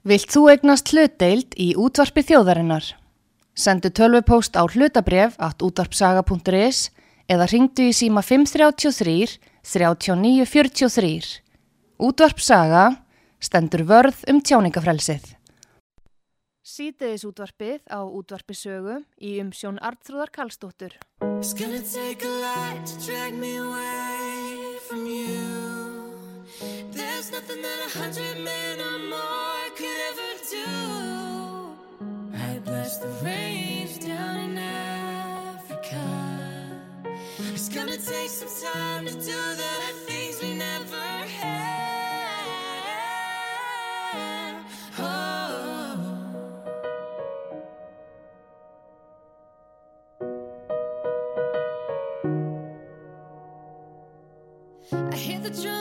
Vilt þú egnast hlutdeild í útvarpi þjóðarinnar? Sendu tölvupóst á hlutabref at útvarpsaga.is eða ringdu í síma 533 3943. Útvarpsaga stendur vörð um tjáningafrelsið. Sýteðis útvarpið á útvarpisögu í umsjón Artrúðar Kallstóttur. There's nothing that a hundred men or more do. I bless the rains down in Africa. It's gonna take some time to do the things we never had. Oh. I hear the drum.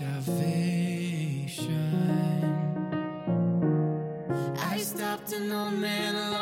salvation. I stopped an old man alone.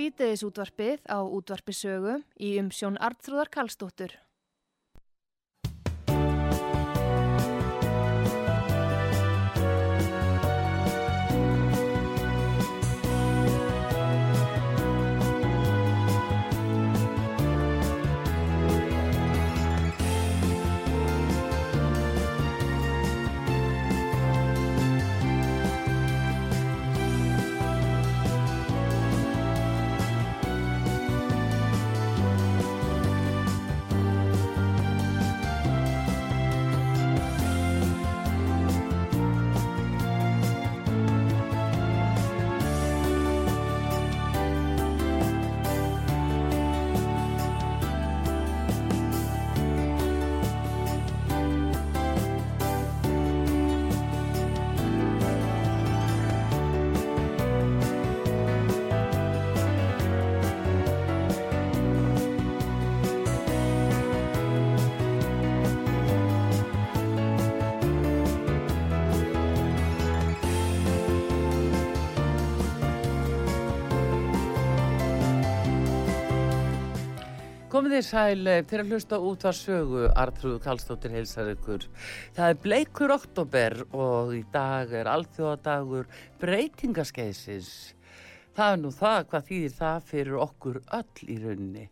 Sýteðis útvarpið á útvarpisögu í umsjón Artrúðar Kallstóttur. Komið þið sæl eh, til að hlusta út var sögu Artrúð Kallstóttir heilsar ykkur. Það er bleikur oktober og í dag er alþjóðadagur breytingaskeiðsins. Það er nú það, hvað þýðir það fyrir okkur öll í rauninni.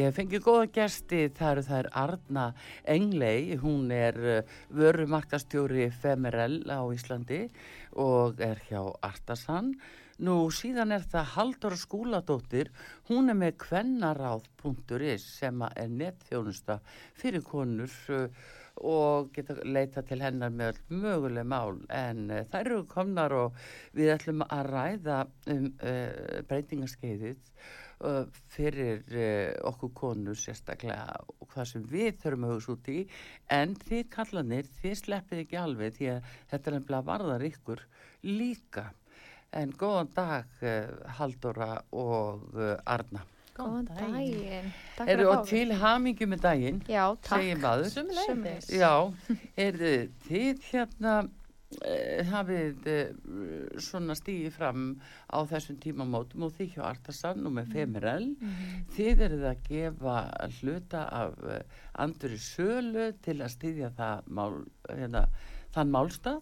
Ég fengi góða gesti, það eru þær Arna Englei, hún er uh, vörumarkastjóri Femerell á Íslandi og er hjá Artasan. Nú síðan er það Halldóra Skúladóttir, hún er með kvennaráð.is sem er netþjónusta fyrir konur uh, og geta leita til hennar með öll möguleg mál. En uh, þær eru komnar og við ætlum að ræða um uh, breytingaskeiðið uh, fyrir okkur konur sérstaklega og hvað sem við þurfum að hugsa út í. En þið kallanir, þið sleppið ekki alveg því að þetta er nefnilega varðar ykkur líka en góðan dag uh, Halldóra og uh, Arna Góðan daginn. Takk eru fyrir og til hamingju með daginn. Já, takk. segir maður Sömuleiðis. Já, eru þið hérna uh, hafið uh, svona stíði fram á þessum tímamótum og þið hjá Artasan og Mm. með Femerell þið eruð að gefa hluta af uh, anduri sölu til að stýðja það mál, hérna, þann málstað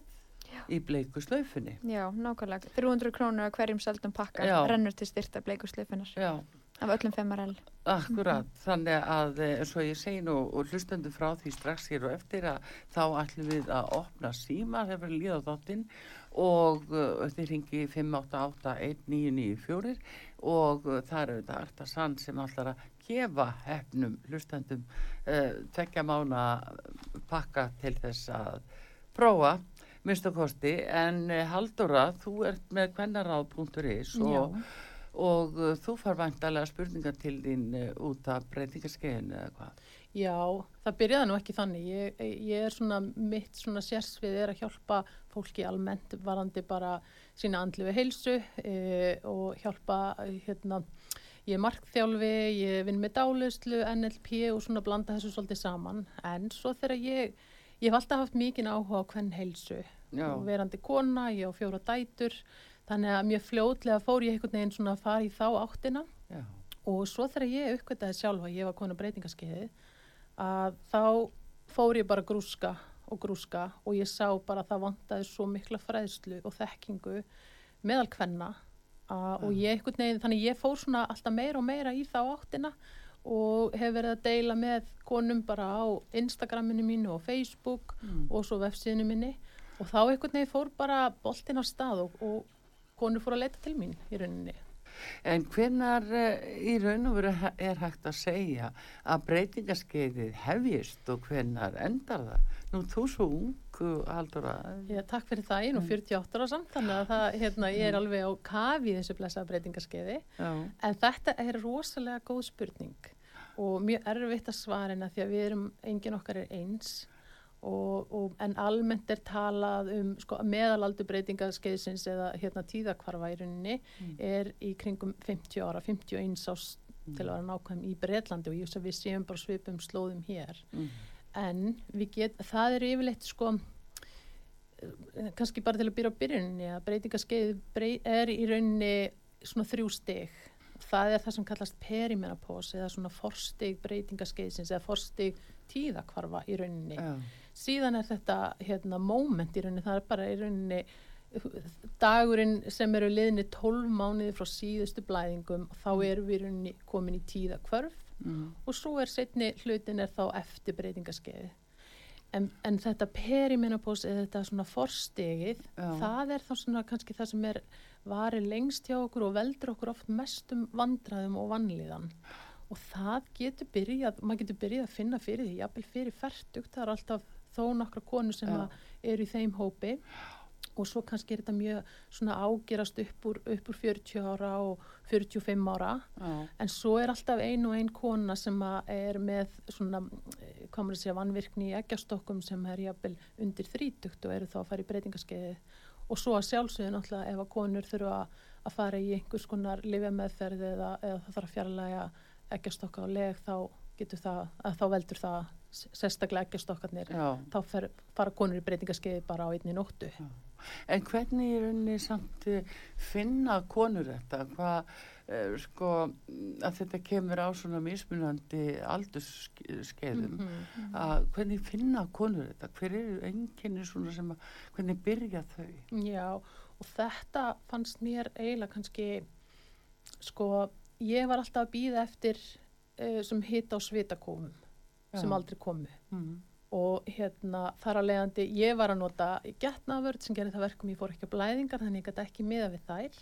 í bleiku slaufinni Já, nákvæmlega. 300 krónur að hverjum seldum pakka Já. rennur til styrta bleikusleifinnar Já, af öllum femmarell. Akkurat, þannig að eh, eins og ég segi nú og hlustendur frá því strax hér og eftir að þá ætlum við að opna síma þegar við líða á þáttinn og uh, þið ringi 588-1994 og uh, það eru þetta Artasan sem ætlar að gefa hefnum hlustendum uh, tvekja mána pakka til þess að prófa minnstu kosti en uh, Halldóra, þú ert með kvennaráð.is og og uh, þú far vantarlega spurningar til þín uh, út af breytingarskeiðinu eða hvað. Já, það byrjaði nú ekki þannig. Ég, ég er svona, mitt svona sérsvið er að hjálpa fólki almennt varandi bara sína andlu heilsu e, og hjálpa, hérna, ég er markþjálfi, ég vinn með dálislu, NLP og svona blanda þessu svolítið saman. En svo þegar ég, ég hef alltaf haft mikinn áhuga á hvern heilsu Já. og verandi kona, ég á fjóra dætur, þannig að mjög fljótlega fór ég einhvern veginn svona að fara í þá áttina. Já. og svo þegar ég uppgötaði sjálfa, ég var konu breytingaskeiði, að þá fór ég bara grúska og grúska og ég sá bara að það vantaði svo mikla fræðslu og þekkingu meðal kvenna. Að, og ég einhvern veginn, þannig ég fór svona alltaf meira og meira í þá áttina og hef verið að deila með konum bara á Instagraminu mínu og Facebook og svo vefsíðinu minni og þá einhvern veginn fór bara boltinn á stað og, og konur fór að leita til mín í rauninni. En hvenar uh, í raun og veru er hægt að segja að breytingarskeiðið hefjist og hvenar endar það? Nú, þú svo ung, uh, Halldóra. Já, takk fyrir það, ég er nú 48 ára samt, þannig að það, hérna, ég er alveg á kafi í þessu blessaða breytingarskeiði. Já. En þetta er rosalega góð spurning og mjög erfitt að svara hennar því að við erum, engin okkar er eins og, og, en almennt er talað um sko, meðalaldur breytingarskeiðsins eða hérna tíðakvarfa í rauninni er í kringum 50 ára, 51 ás til að vera nákvæm í Breitlandi og ég veist að við séum bara svipum slóðum hér. Mm. En við get, það er yfirleitt sko eh, kannski bara til að byrja á byrjuninni að breytingaskeið brey, er í rauninni svona þrjú stig það er það sem kallast perimenopós eða svona forstig breytingaskeiðsins eða forstig tíðakvarfa í rauninni Já. Síðan er þetta hérna moment í rauninni, það er bara í rauninni dagurinn sem eru liðni 12 mánuði frá síðustu blæðingum þá erum við í rauninni komin í tíðakvarf Mm. og svo er setni hlutin er þá eftir breytingaskeiði en, en þetta perimenopós eða þetta svona forstegið Já. það er þá svona kannski það sem er varir lengst hjá okkur og veldur okkur oft mestum vandraðum og vannlíðan og það getur byrjað maður getur byrjað að finna fyrir því jafnvel fyrir færtugt, það er alltaf þó nokkra konur sem eru í þeim hópi. Og svo kannski er þetta mjög svona ágerast upp úr, upp úr 40 ára og 45 ára. Já. en svo er alltaf ein og ein kona sem er með svona, eh, maður að segja, vannvirkni í eggjastokkum sem er jafnvel undir þrítugt og eru þá að fara í breytingaskeiði. Og svo að sjálfsögðu náttúrulega ef að konur þurfa að fara í einhvers konar lifjameðferð eða, eða það þarf að fjarlæga eggjastokka á leg þá getur það, að þá veldur það sérstaklega eggjastokkarnir Já. þá fer, fara konur í breytingaskeiði bara á einni nóttu En hvernig er unni samt eh, finna konur þetta? Hvað uh, sko að þetta kemur á svona mismunandi aldurskeiðum Mhm. að hvernig finna konur þetta hver eru enginni svona sem að hvernig byrja þau Já, og þetta fannst mér eiginlega kannski, sko, ég var alltaf að býða eftir uh, sem hitt á svitakófum sem aldrei komu. mm. Og hérna, þar að leiðandi, ég var að nota getnavörð sem gerði það verkum, ég fór ekki á blæðingar, þannig ég gæti ekki miða við þær.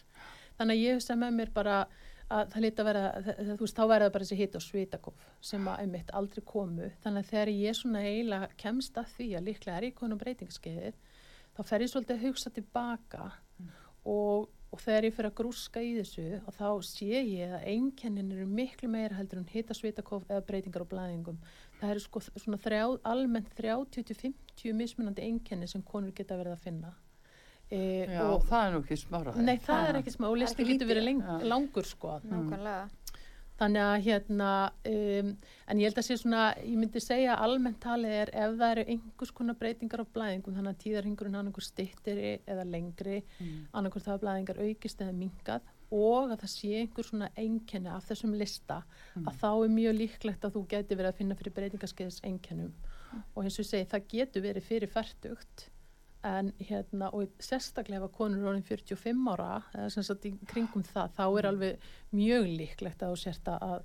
Þannig að ég hugsa með mér bara að það líti að vera, þú veist, þá verða bara þessi hitt á svitakóf sem að einmitt aldrei komu. Þannig að þegar ég svona eiginlega kemst að því að líklega er ég konum breytingaskeiðir, þá fer ég svolítið að hugsa tilbaka og, og þegar ég fer að grúska í þessu og þá sé ég að einkennin eru miklu meira heldur en hita svitakof eða breytingar á blæðingum. Það eru sko svona þrjá, almennt 30-50 mismunandi einkenni sem konur geta verið að finna. E, Já, og, það er nú ekki smára nei, það er ekki smá og listi ekki getur verið Já. langur sko. Nákvæmlega. Þannig að hérna, um, en ég held að sé svona, ég myndi segja almennt talið er ef það eru einhvers konar breytingar á blæðingum, þannig að tíðarhingurinn hann einhver stittiri eða lengri, mm. annarkur það að blæðingar aukist eða minkað og að það sé einhver svona einkenni af þessum lista, að þá er mjög líklegt að þú geti verið að finna fyrir breytingarskeiðis einkennum. Og eins og ég segi, það getur verið fyrir færtugt en hérna og sérstaklega ef að konur eru orðin 45 ára eða sem sagt í kringum það þá er alveg mjög líklegt að þú sért að,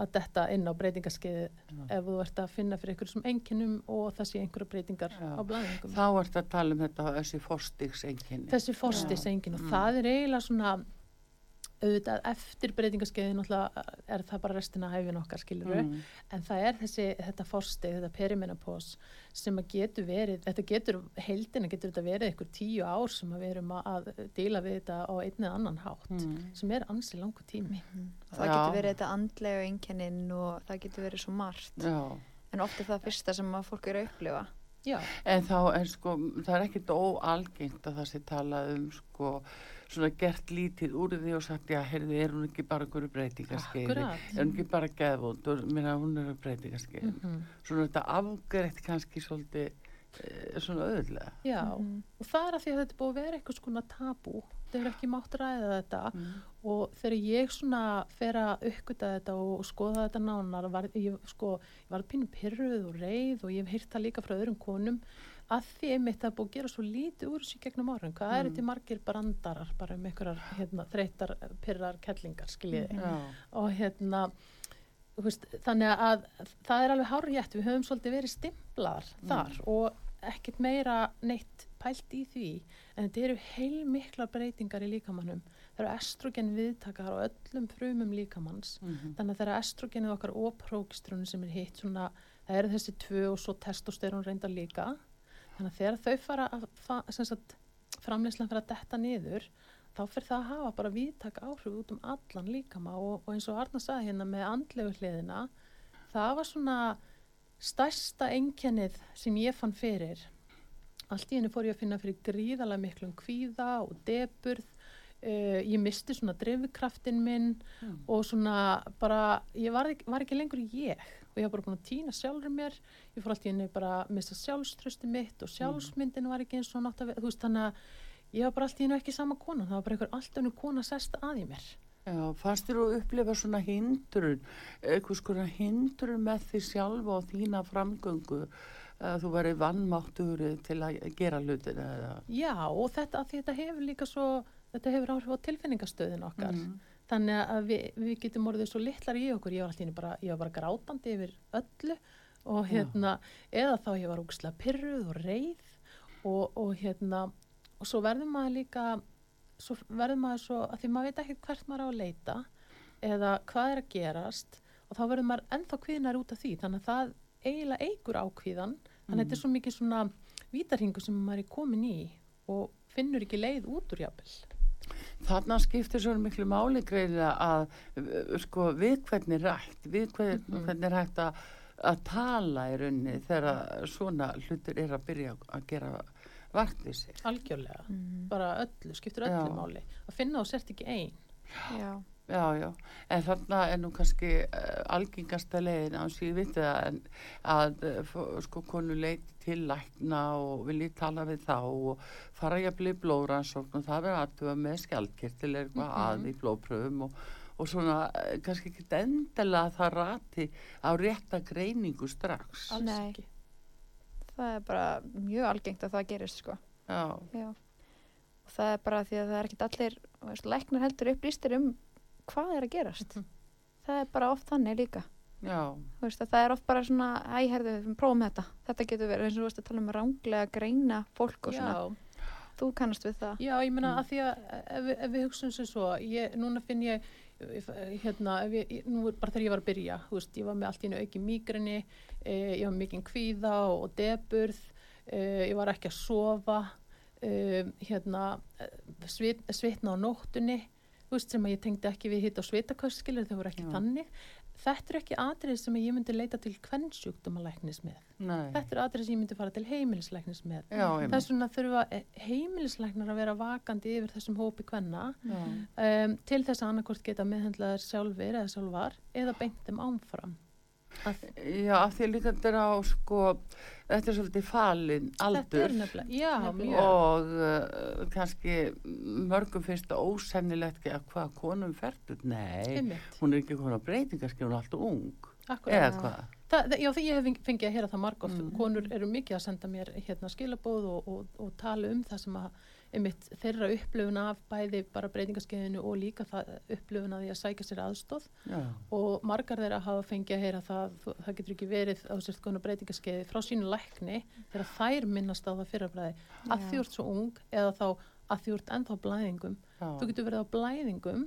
að detta inn á breytingaskeiði ef þú ert að finna fyrir einhverjum einkennum og það sé einhverja breytingar Já. á blæðingum. þá ert að tala um þetta þessi forstiks enginni Þessi forstis enginn og það er eiginlega svona auðvitað eftir breytingaskeiði náttúrulega er það bara restina af hæfin okkar skiluru Mm. en það er þessi, þetta forsteg, þetta perimenopós sem að getur verið, þetta getur heildina getur þetta verið ykkur tíu ár sem að við erum að, að díla við þetta á einn eða annan hátt Mm. sem er ansi langu tími. Það Já. getur verið þetta andlega einkennin og það getur verið svo margt. Já. En oft er það fyrsta sem að fólk eru að upplifa. Já, En þá er sko, það er ekkit óalgengt að það sé talað um sko, svona gert lítið úr því og sagt, já, heyrði, er hún ekki bara einhverju breytingarskeiði? Er hún ekki bara geðvond og minna hún er breytingarskeiði? Mhm. Svona þetta afgreitt kannski svolítið e, svona auðvitað. já. Mhm. og það er að því að þetta er búið að vera eitthvað skona tabú, þetta hefur ekki mátt ræða þetta Mm. og þegar ég svona fer að uppgöta þetta og, skoða þetta nánar var, ég, sko, ég var pínu pyrruð og reið og ég hef heyrt það líka frá öðrum konum að því einmitt það er búið að gera svo lítið úr þessu gegnum árum, hvað Mm. er þetta margir brandarar bara um einhverjar hérna, þreytar pyrrar kellingar skiljiði? Já. og hérna þú veist, þannig að það er alveg hárjætt, við höfum svolítið verið stimplaðar þar og ekkert meira neitt pælt í því. En þetta eru heilmiklar breytingar í líkamannum það eru estrogen viðtakar á öllum frumum líkamanns Mhm. þannig að þegar estrogenið okkar og prókistrunum sem er hitt svona, það eru þessi tvö og svo testosterón reynda líka þannig að þegar þau fara að framleyslan fyrir að detta niður þá fyrir það að hafa bara viðtak áhrif út um allan líkama og, og eins og Arna sagði hérna með andlegu hliðina það var svona stærsta einkennið sem ég fann fyrir. Allt í henni fór ég að finna fyrir gríðalega miklum kvíða og deburð uh, ég misti svona drifkraftin minn Mm. og svona bara, ég var ekki, var ekki lengur ég og ég var bara búin að týna sjálfur mér ég fór allt í henni bara að missa sjálfströsti mitt og sjálfsmyndin var ekki eins og nátt að, þú veist þannig að ég var bara allt í henni ekki sama kona, það var bara einhver allt önnu kona sest að í mér Já, fannst þér að upplifa svona hindrun, eitthvað skona hindrun með því sjálfa og þína framgöngu að þú verið vannmáttur til að gera hlutina eða? Já, og þetta, þetta hefur líka svo, þetta hefur áhrif á tilfinningastöðin okkar. Mm. Þannig að við, við getum orðið svo litlar í okkur, ég var alltaf bara, bara grátandi yfir öllu og hérna, eða þá ég var úkslega pyrruð og reið og, og hérna, og svo verður maður líka, svo verður maður svo, að því maður veit ekki hvert maður á að leita eða hvað er að gerast og þá verður maður ennþá kvíðnar út af því, þannig að það eiginlega eigur ákvíðan, þannig að þetta er svo mikið svona vítarhingu sem maður er komin í og finnur ekki leið út úr jafnvel. Þarna skiptir svo miklu máli greiðlega að uh, sko við hvernig rætt, við Mhm. hvernig er hægt að, að tala í raunni þegar svona hlutir er að byrja að gera vart við sig. Algjörlega, Mm. bara öllu, skiptir öllu Já. máli. Að finna og sért ekki einn. Já. Já, já, en þarna er nú kannski uh, algengasta leiðin á sig vitið að, en- að uh, sko konu leiti til lækna og vilji tala við þá og fara jafnvel í blóðrannsókn og það verður aðtuga með skjaldkirtil er eitthvað að í blóðpröfum og, og svona eh, kannski ekki endilega að það rati á rétta greiningu strax. Nei. Það er bara mjög algengt að það gerist, sko. Já, Já. Og það er bara því að það er ekkit allir, þú veist, læknar heldur upplýstir um hvað er að gerast. Mhm. Það er bara oft þannig líka. veist, að það er oft bara svona, æ, herðu, við prófum þetta. Þetta getur verið, eins og þú veist að tala um ránglega greina fólk og svona. Já, Þú kannast við það. Já, ég meina Mm. að því að ef, við- ef við hugsaum sem svo, ég, núna finn ég, hérna, ég, nú bara þegar ég var að byrja, veist, ég var með allt í einu auki mýgrinni, eh, ég var mikinn kvíða og, og deburð, eh, ég var ekki að sofa, eh, hérna, eh, svit, svitna á nóttunni, veist, sem að ég tengdi ekki við hitt á svitaköskilur, þau voru ekki Já. þannig. Þetta er ekki atrið sem ég myndi leita til kvennsjúkdómalæknis með. nei. Þetta er atrið sem ég myndi fara til heimilislæknis með. Þess vegna þurfa eh, heimilislæknar að vera vakandi yfir þessum hópi kvenna um, til þess að annarkort geta meðhendlaðar sjálfur eða sjálfar eða beint þeim ámfram. Að, Já, af því líka þetta á, sko, þetta er svolítið falin aldur. nefnilega, já, og uh, kannski mörgum finnst það ósennilegt að hvað konum ferður, nei Einmitt, hún er ekki konar breytingarski, hún er alltaf ung akkurat. eða hvað Það, það, já, því ég hef feng- fengið að heyra það margótt. Mm. Konur eru mikið að senda mér hérna skilabóð og, og, og tala um það sem að einmitt þeirra upplöfun af bæði bara breytingaskeiðinu og líka það upplöfun að því að sækja sér aðstóð já, og margar þeirra hafa fengið að heyra það, það getur ekki verið á sért konar breytingaskeiði frá sínu lækni þegar þær minnast á það fyrrabræði að ert svo ung eða þá að ert ennþá blæðingum já, þú getur verið á blæðingum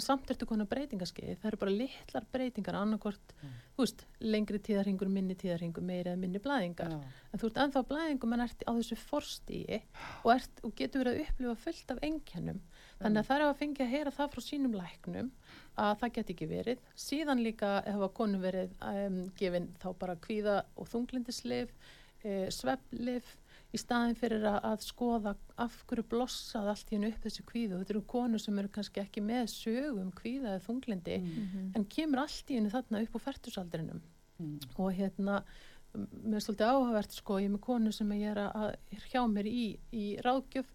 en samt ertu konar breytingaskeiði það eru bara litlar breytingar annarkort, þú veist, lengri tíðarhingur minni tíðarhingur, meiri eða minni blæðingar. Já, en þú ert ennþá blæðingum en ert á þessu forstíi og, ert, og getur verið að upplifa fullt af einkennum. Þannig að það er að fengja að heyra það frá sínum læknum að það get ekki verið. Síðan líka hafa konu verið um, gefin þá bara kvíða og þunglindislif e, sveflif í staðin fyrir að, að skoða af hverju blossað allt í hennu upp þessu kvíðu þetta eru konur sem eru kannski ekki með sögum kvíða eða þunglindi Mhm. en kemur allt í hennu þarna upp á færtusaldrinum mm, og hérna mér er svolítið áhugavert sko, ég er með konu sem ég er, að, er hjá mér í, í ráðgjöf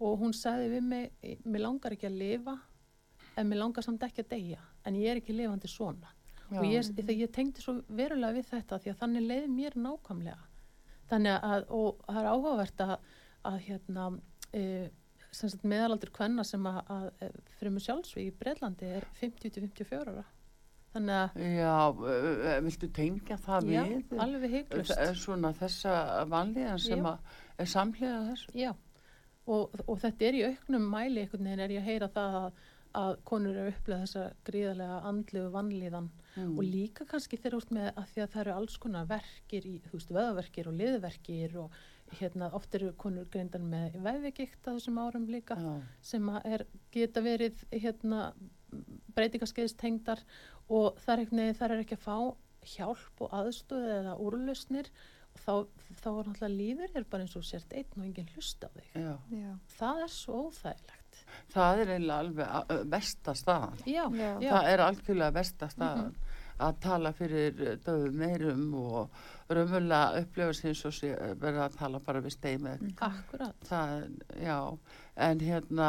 og hún sagði við mig, mér langar ekki að lifa en mér langar samt ekki að deyja en ég er ekki lifandi svona. Og ég, þegar ég tengdi svo verulega við þetta því að þannig leið mér nákvæmlega þannig að, og það er áhugavert að, að hérna e, meðalaldur kvenna sem að, að e, mig sjálfsvík í Breitlandi er 50-54 ára þannig að já uh, viltu tengja það Já, við alveg heiklust. Þ- svona þessa vanlíðan sem Já. að er samlega þessu Já, og, og þetta er í auknum mæli einhvern veginn er ég að heyra það að, að konur eru upplega þessa gríðarlega andlegu vannlíðan mm. og líka kannski þeir út með að því að það eru alls konar verkir í, þú veist, veðaverkir og liðverkir og hérna oft eru konur greindar með veðvigikt á þessum árum líka já, sem að er, geta verið hérna breytingaskeiðstengdar og það er, ekki, það er ekki að fá hjálp og aðstöð eða úrlausnir og þá, þá er náttúrulega líður er bara eins og sért einn og enginn hlusta á þig. já. Já. Það er svo óþægilegt. Það er eiginlega alveg a- ö, versta staðan Já, Já. já, það er algjörlega versta staðan að tala fyrir döfum meirum og raunverulega upplifa sem svo sé verða að tala bara við stein með Mhm. akkurat. það, já, en hérna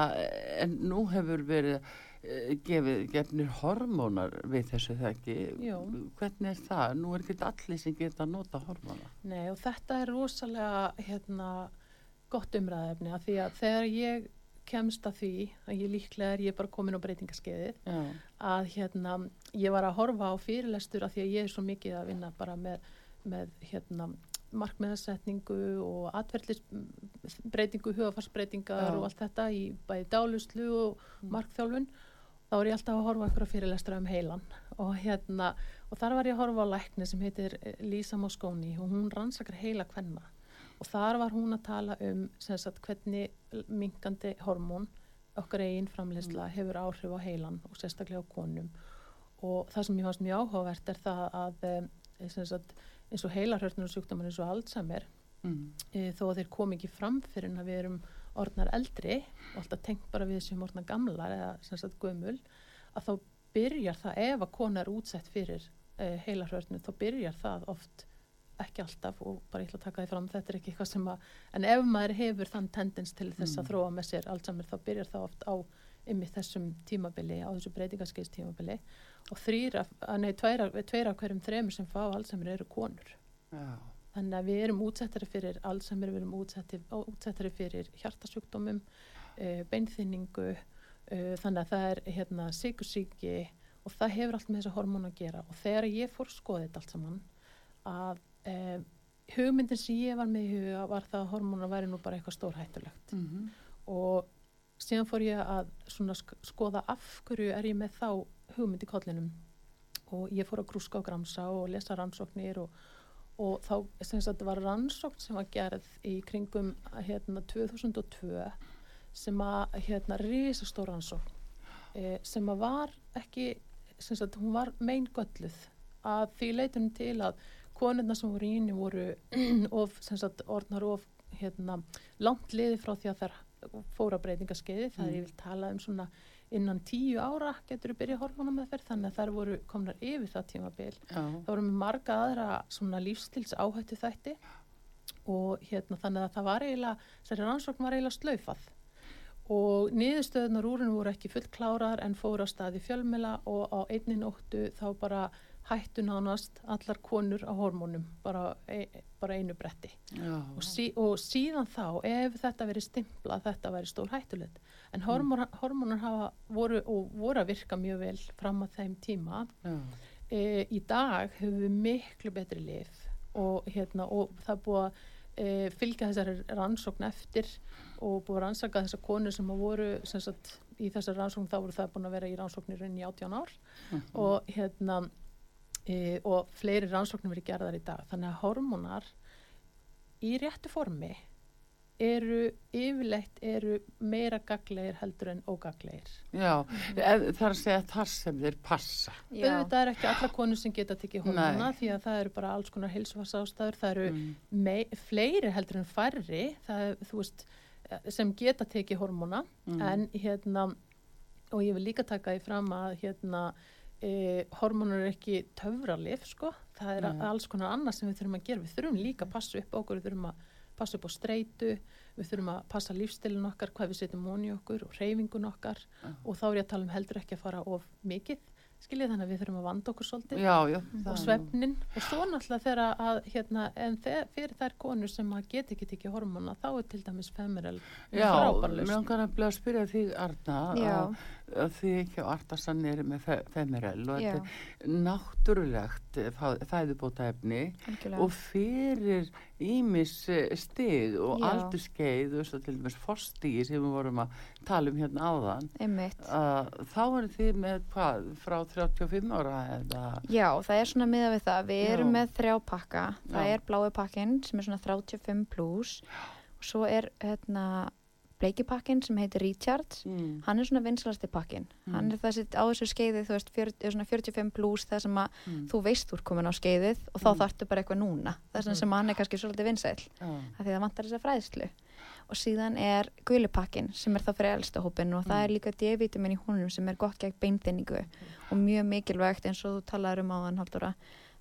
en nú hefur verið gefið, gefnir hormónar við þessu þekki Jú. hvernig er það? Nú er ekki allir sem geta að nota hormónar Nei og þetta er rosalega hérna gott umræðefni að því að þegar ég kemst að því að ég líklega er ég bara komin á breytingaskeiðið já, að hérna ég var að horfa á fyrirlestur að því að ég er svo mikið að vinna bara með, með hérna markmiðasetningu og atverðlisbreytingu, hugafarsbreytingar og allt þetta í bæði dáluslu og markþjálfun. Þá er ég alltaf að horfa á einhverja fyrirlestra um heilan. Og hérna og þar var ég að horfa á lækni sem heitir eh, Lisa Mosconi og hún rannsakar heila kvenna og þar var hún að tala um sagt hvernig minkandi hormón okkar eigin framleiðsla hefur áhrif á heilan og sérstaklega á konum. Og það sem ég fannst mjög áhugavert er það að eh, sagt, eins og heilarhörnur og sjúkdómar eins og Alzheimer mm, e, þó að þeir kom ekki fram fyrir en að við erum orðnar eldri og alltaf tengt bara við sem orðnar gamlar eða sagt gömul að þá byrjar það ef að kona er útsett fyrir e, heilarhörnu þá byrjar það oft ekki alltaf og bara ég ætla að taka því fram þetta er ekki eitthvað sem að en ef maður hefur þann tendens til þess að Mm. þróa með sér Alzheimer þá byrjar það oft á ymmið þessum tímabili, á þessu breytingaskeiðs tímabili og þrýra, nei, tveira, tveira hverjum þremur sem fá Alzheimer eru konur. Já. Þannig að við erum útsettari fyrir Alzheimer, við erum útsettari, fyrir hjartasjúkdómum, uh, beinþynningu, uh, þannig að það er hérna sikursíki og það hefur allt með þessa hormón að gera og þegar ég fór þetta allt saman að uh, hugmyndin sem ég var með í huga var það að hormónar væri nú bara eitthvað stórhættulegt. Mm og síðan fór ég að skoða af hverju er ég með þá hugmynd í kollinum. Og ég fór að grúska og gramsa og lesa rannsóknir og, og þá sem sagt var rannsókn sem var gerð í kringum hérna 2002 sem að hérna risastór rannsókn. E, sem að var ekki sem sagt hún var meingölluð. Að því leitum til að konurna sem voru í henni voru of, sem sagt, orðnar of hérna, langt liði frá því að þær fóra breytingaskeiði, það er ég vil tala um svona innan tíu ára getur við byrjað hormóna með þær, þannig að þær voru komnar yfir það tímabil. Já. Það voru marga aðra svona lífstils áhættu þætti og hérna þannig að það var eiginlega, þessari rannsókn var eiginlega slaufað og niðurstöðunar úrinu voru ekki fullklárar en fóru á staði fjölmela og á einni nóttu þá bara hættu nánast allar konur á hormónum bara, e, bara einu bretti. Já. og, sí, og síðan þá ef þetta verið stimplað þetta verið stór hættulegt. En hormónar, hormónar hafa voru og voru að virka mjög vel fram að þeim tíma. E, í dag höfum við miklu betri lif og, hérna, og það búið að e, fylgja þessari rannsókn eftir og búið að rannsaka þessar konur sem að voru sem sagt, í þessari rannsókn þá voru það búin að vera í rannsóknir í 18 ár. Og hérna e, og fleiri rannsóknir verið gerðar í dag þannig að hormónar í réttu formi eru yfirleitt eru meira gaglegir heldur en ógaglegir Já, ef- það er að segja þar sem þeir passa. Auðvitað er ekki alla konur sem geta tekið hormóna Nei. því að það eru bara alls konar heilsufarsástæður, það eru Mm. fleiri heldur en færri það er, þú veist, sem geta tekið hormóna Mm. en hérna og ég vil líka taka því fram að hérna e, hormónur er ekki töfralif sko, það er Nei. alls konar annað sem við þurfum að gera, við þurfum líka að passa upp á okkur, við þurfum að passa upp á streitu við þurfum að passa lífstilin okkar hvað við setjum móni okkur og reyfingun okkar og þá er ég að tala um heldur ekki að fara of mikið, skiljið þannig að við þurfum að vanda okkur svolítið Já, já. og er svefnin og svo náttúrulega þegar að hérna, en fyrir þær konur sem að geta ekki tekið hormóna þá er til dæmis femerel Já, frábærlaust. mér langar að byrja að spyrja þig, Arna, Já. að, þið ekki á Artasan eru með fe femerel og Já. þetta er náttúrulegt fæðubóta efni algjörlega. og fyrir ímis eh, stig og aldurskeið og til dæmis fórstígi sem við vorum að tala um hérna áðan að þá eru þið með hvað, frá 35 ára eða Já, það er svona miða við það. Við erum Já. með þrjá pakka. Það Já. er blái pakkin sem er svona 35 pluss og svo er hérna bleiki pakkin sem heitir Richard. mm. Hann er svona vinsalasti pakkin. Hann er þessi á þessu skeiði, þú veist, 40, svona 45 pluss það sem að Mm. þú veist þú er komin á skeiðið og þá Mm. þarftu bara eitthvað núna. Þess vegna sem hann er kannski svolítið vinsæll. Já. af því það vantar þessa fræðslu og síðan er gulipakkin sem er þá fyrir elsta hópin og það er líka D-vitamin í húnum sem er gott gegn beinþinningu og mjög mikilvægt eins og þú talaður um áðan Halldóra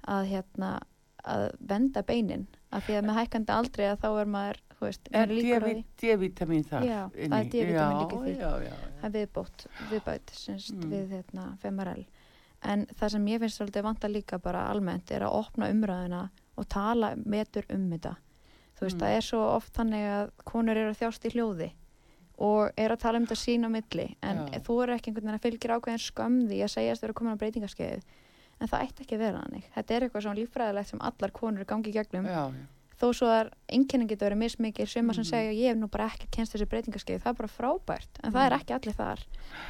að hérna að venda beinin af því að með hækkandi aldrei að þá er maður þú veist, Er D-vitamin þar? Já, það er D-vítamín líka því. Já, já, það er viðbót, viðbæt semst, Mm. við hérna, femarel en það sem ég finnst svolítið vanta líka bara almennt er að opna umræðina og tala metur um þetta þú veist, Mm. það er svo oft þannig að konur eru að þjást í hljóði og eru að tala um þetta sín á milli en þú eru ekki einhvern veginn að fylgja ákveðin skömm því að segjast vera komin á breytingaskeiðið en það ætti ekki að vera hannig þetta er eitthvað svona líffræðilegt sem allar konur gangi í gegnum. Já, já. þó svo að einkennin getur verið mismikið suma sem Mhm. segja ég hef nú bara ekki kennst þessi breytingaskeið, það er bara frábært. En það er Mhm. ekki allir þar.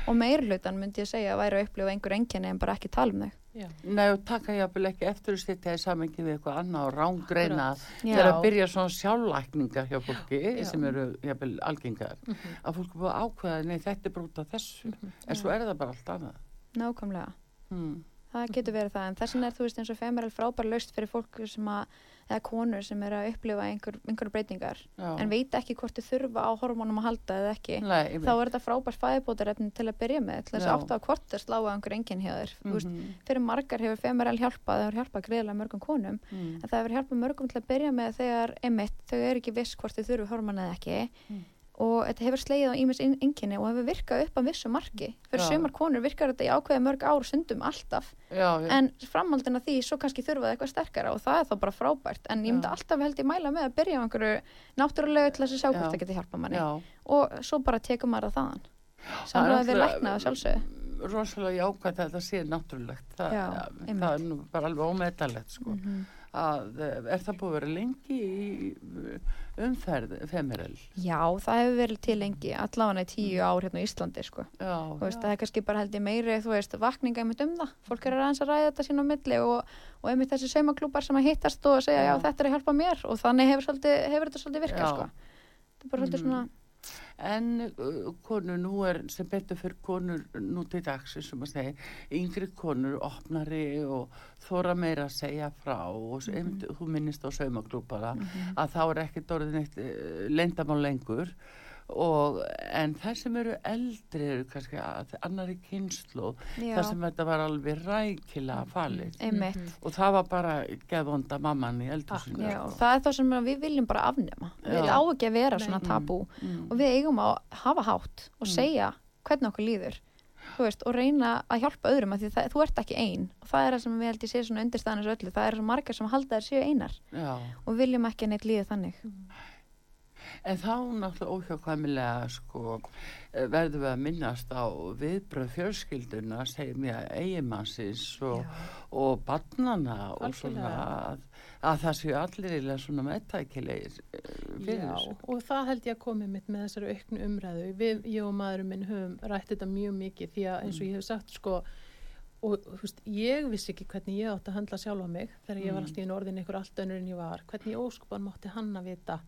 Og meir hlutan myndi ég segja að væri að upplifa einhver einkenni en bara ekki tala um þau. Já. Nei, og taka jafnvel ekki eftir að setja í samengi við eitthvað annað og rángreina þegar að byrja svona sjálflækningar hjá fólki Já. sem eru jafnvel algengar. Að fólk er búið að ákveða, nei þetta er brúta þessu. En svo er það bara allt annað. Nákvæmlega. Hmm. Það getur verið það en þessin er þú veist eins og femeral frábær laust fyrir fólk sem að eða konur sem eru að upplifa einhver, einhver breytingar Já. en veit ekki hvort þau þurfa á hormónum að halda eða ekki Nei, þá er þetta frábært fæðibótarefni til að byrja með til þess Já. að hvort það slá að einhver enginn hjá þér mm Mhm. fyrir margar hefur femeral hjálpað það hefur hjálpað greiðlega mörgum konum Mm. en það hefur hjálpað mörgum til að byrja með þegar emitt, þau eru ekki viss hvort þau þurfi hormón eða ekki. Og þetta hefur slegið á ímis einkenni og hefur virkað upp að vissu marki fyrir Já. sumar konur virkar þetta í ákveði mörg ár stundum alltaf Já, en framhaldin af því svo kannski þurfa það eitthvað sterkara og það er þá bara frábært en ég myndi Já. alltaf held ég mæla með að byrja á einhverju náttúrulegu til þess að sjá hvort það geti hjálpa manni og svo bara tekum maður það þaðan Það samlega við náttúrulega- lækna það sjálfsögðu rosalega jákvæmt að þetta sé náttúrulegt það, það einmitt. er nú bara alveg ómetalegt sko. Mhm. Að, eh, er það búið að vera lengi í eh, umferð femirel Já, það hefur verið til lengi allavega í tíu ár hérna á Íslandi sko. já, veist, það er kannski bara held ég meiri þú veist, vakninga einmitt um það fólk er aðeins að ræða þetta sín á milli og, og einmitt þessi saumaklúpar sem að hittast og segja já, Já. þetta er að hjálpa mér og þannig hefur, svolítið, hefur þetta svolítið virkað sko. þetta er bara svolítið Mhm. svona en uh, konur nú er sem betur fyrir konur nú til dags sem að segja, yngri konur opnari og þóra meira að segja frá og mm Mhm. þú minnist á saumaklúpara að þá er ekki dórið neitt uh, leyndamál lengur og en þær sem eru eldri eru kannski að annari kynslu þar sem þetta var alveg rækilega falið. Einmitt. Og það var bara geðvonda mamman í eldhúsinu Já, sko. það er það sem við viljum bara afnema. Við Já. á ekki að vera Nei. svona tabú. Mm. og við eigum að hafa hátt og Mm. segja hvernig okkur líður. Þú veist, og reyna að hjálpa öðrum að því það, þú ert ekki ein. Og það er það sem við held ég sé svona undirstæðanis öllu. Það er svo margar sem halda þær séu einar. Já. og við viljum ekki að neitt líði þannig En þá náttúrulega óhjákvæmilega sko verðum við að minnast á viðbröð fjölskylduna, segir mér eigimannsins og, og barnana og svona að, að það séu allir eiginlega svona meðtækilegir eh, fyrir Já, þessu. og það held ég að komi mitt með þessari auknu umræðu. Við, ég og maðurinn minn höfum rætt þetta mjög mikið því að eins og ég hef sagt sko, og þú veist, ég vissi ekki hvernig ég átti að handla sjálfa mig þegar ég var Mm. alltaf í norðin ykkur allt önnur en ég var. Hvernig óskupan mátti hann að vita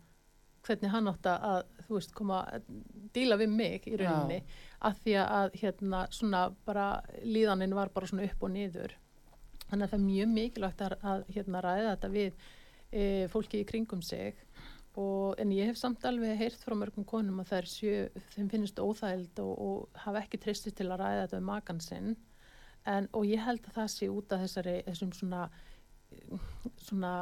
hvernig hann átti að, þú veist, koma að díla við mig í rauninni af því að hérna svona bara líðanin var bara svona upp og niður. Þannig að það er mjög mikilvægt að, að hérna ræða þetta við e, fólki í kringum sig. Og, en ég hef samt alveg heyrt frá mörgum konum að þær sjö, þeim finnst óþægild og, og hafa ekki tristist til að ræða þetta um makan sinn. En, og ég held að það sé út af þessari þessum svona svona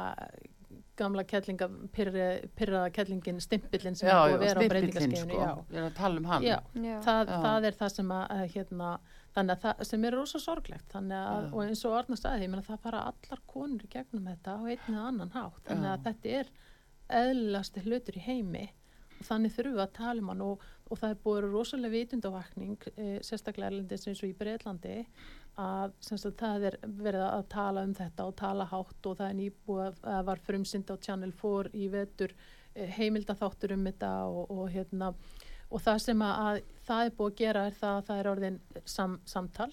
gamla kettlinga pyrraða kettlingin stimpillin sem Já, er búið að vera á stimpillinn, breytingaskeiðinu sko. já. Er um hann. Já, Já. það, það er það sem að, hérna, þannig að það sem er rosa sorglegt þannig að, Já. og eins og ég meina það fara allar konur í gegnum þetta á einn eða annan hátt, þannig að þetta er eðlilegasti hlutur í heimi og þannig þurfum við að tala um hann og, og það er búið rosalega vitundavakning e, sérstaklega erlendis eins og í Breitlandi að, sagt, það er verið að tala um þetta og tala hátt og það er nýbúið að var frumsynd á Channel 4 í vetur e, heimildaþáttur um þetta og, og hérna og það sem að, að það er búið að gera er það að það er orðin sam, samtal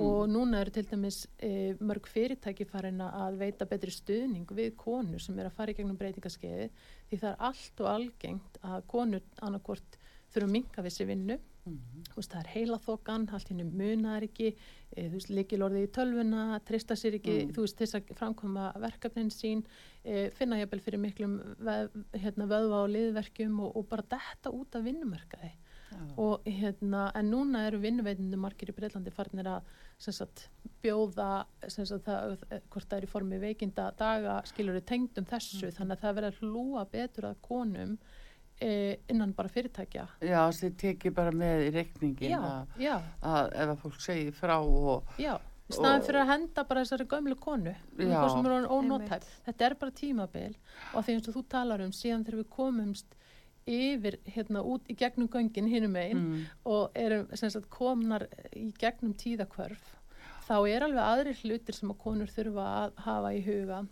og núna eru til dæmis e, mörg fyrirtæki farin að veita betri stuðning við konur sem er að fara í gegnum breytingaskeiði því það er allt og algengt að konur annarkvort þurfa að minka sér vinnu. Þú veist, það er heila þokan, allt henni munar ekki, e, þú veist, líkilorði í tölvuna, trista sér ekki, Mm. þú veist, þess að framkoma verkefnin sín, e, finna jafnvel fyrir miklum veð, hérna, vöðva og liðverkjum og, og bara detta út af vinnumarkaði. Og hérna, en núna eru vinnuveitinu margir í Breitlandi farnir að sem sagt, bjóða sem sagt, það, hvort það er í formi veikinda daga skilur við tengdum þessu. Þannig að það verður hlúa betur að konum innan bara fyrirtækja. Já, það tekið bara með í reikningin Já, að, já. að ef að fólk segir frá og Já, í staðin Og- fyrir að henda bara þessari gömlu konu, um er. Þetta er bara tímabil og því eins og þú talar um síðan þegar við komumst yfir hérna út í gegnum göngin hinum einn mm, og erum sem sagt komnar í gegnum tíðakvörf þá er alveg aðrir hlutir sem að konur þurfa að hafa í huga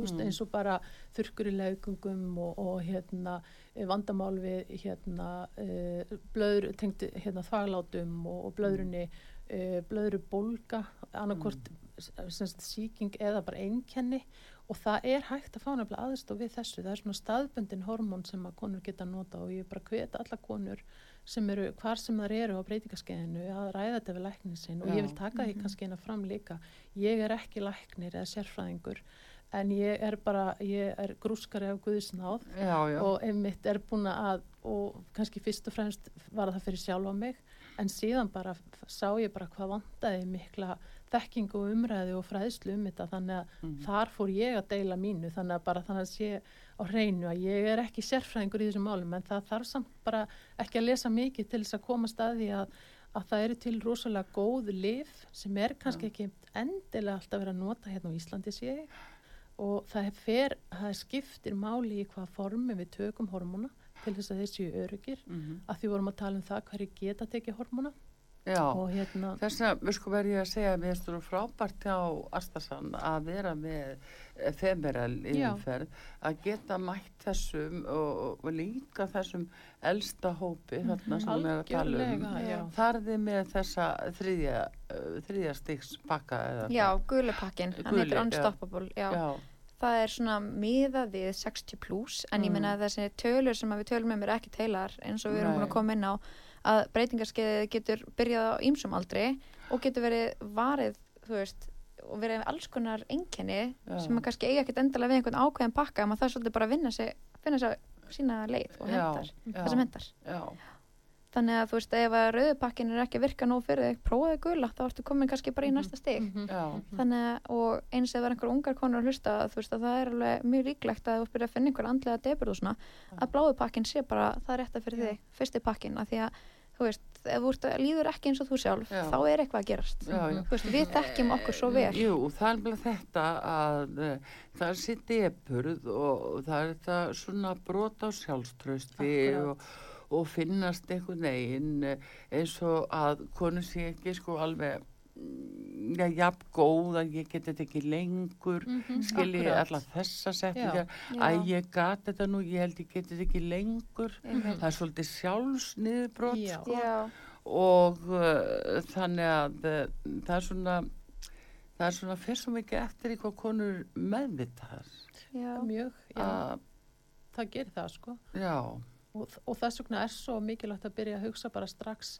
veist, Mm. eins og bara þurrkur í laugungum og, og hérna eh, vandamál við hérna uh, blöður, tengt hérna þvaglátum og, og blöðrunni uh, blöðru bólga annarkvort mm. síking eða bara einkenni. Og það er hægt að fá nefnilega aðstof við þessu. Það er svona staðbundin hormón sem að konur geta nota og ég bara hveta alla konur sem eru, hvar sem þar eru á breytingaskeiðinu að ræða þetta við læknir sinn. Og ég vil taka því kannski eina fram líka. Ég er ekki læknir eða sérfræðingur en ég er bara, ég er grúskari af Guðsnáð já, já, og einmitt er búin að og kannski fyrst og fremst var það fyrir sjálfa mig en síðan bara sá ég bara hvað vantaði mikla þekkingu og umræði og fræðslu um þetta. Þannig að Mm. þar fór ég að deila mínu þannig að bara þannig að sé á hreinu að ég er ekki sérfræðingur í þessum málum en það þarf samt bara ekki að lesa mikið til þess að koma staði að, að það eru til rosalega góð lif sem er kannski ekki endilega alltaf verið að nota hérna á Íslandi sé og það er fer, það skiptir máli í hvað formi við tökum hormóna til þess að þeir séu öryggir Mhm. að því vorum að tala um það hverju geta tekið hormóna. Já, og hérna þess að við sko verðum ég að segja að mér stóru frábært hjá Astasan að vera með femeral yfirferð að geta mætt þessum og, og líka þessum elsta hópi þarna sem við erum að tala um. Þarði með þessa þriðja, uh, þriðja stiks pakka eða? Já, gulupakkin, hann heitir já. Unstoppable, já. já, Það er svona miðað við 60 plus, en ég Mm. meina að þessi tölur sem við tölum um er ekki teilar eins og við erum búin að koma inn á að breytingarskeiðið getur byrjað á ýmsum aldri og getur verið varið, þú veist, og verið alls konar einkenni Já. sem að kannski eiga ekkert endalega við einhvern ákveðin pakka, maður það er svolítið bara að vinna sig, finna sig sína leið og hendar, það sem hendar. já, Þannig að þú veist, ef að rauðupakkin er ekki að virka nóg fyrir þig, prófaðu gula, þá ertu komin kannski bara í næsta stig. Mhm. já, Þannig að, og eins er einhver ungar konur að hlusta, þú veist að það er alveg mjög líklegt að þú byrja að finna einhver andlega deburð og svona, að bláðu pakkin sé bara, það er rétt fyrir þig, fyrsti pakkin, af því að, þú veist, ef þú ert, líður ekki eins og þú sjálf, Já. þá er eitthvað að gerast. Já, já. Þú veist, við þekkjum okkur svo vel. Jú, það er bara þetta að uh, það er sitt depurð og það er þetta svona brot á sjálfströsti og, og finnast einhvern veginn eh, eins og að konu sé ekki sko alveg mm, já, jafn góð að ég geti þetta ekki lengur skilji Akkúrat. allar þessa setningar Já. að ég gat þetta nú, ég held ég geti þetta ekki lengur. Einmitt. það er svolítið sjálfsniðbrot Já. sko. Já, og uh, þannig að uh, það er svona það er svona fyrst svo mikið eftir í hvað konur meðvitaðar já, mjög, já, að, það gerir það sko. Já, og, og þess vegna er svo mikilvægt að byrja að hugsa bara strax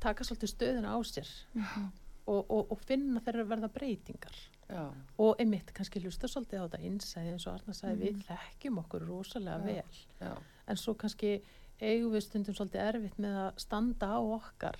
taka svolítið stöðuna á sér Mhm. og, og, og finna þeirra verða breytingar já, og einmitt kannski hlusta svolítið á þetta innsæði eins og Arna sagði Mhm. við þekkjum okkur rosalega Já. vel já, en svo kannski eigum við stundum svolítið erfitt með að standa á okkar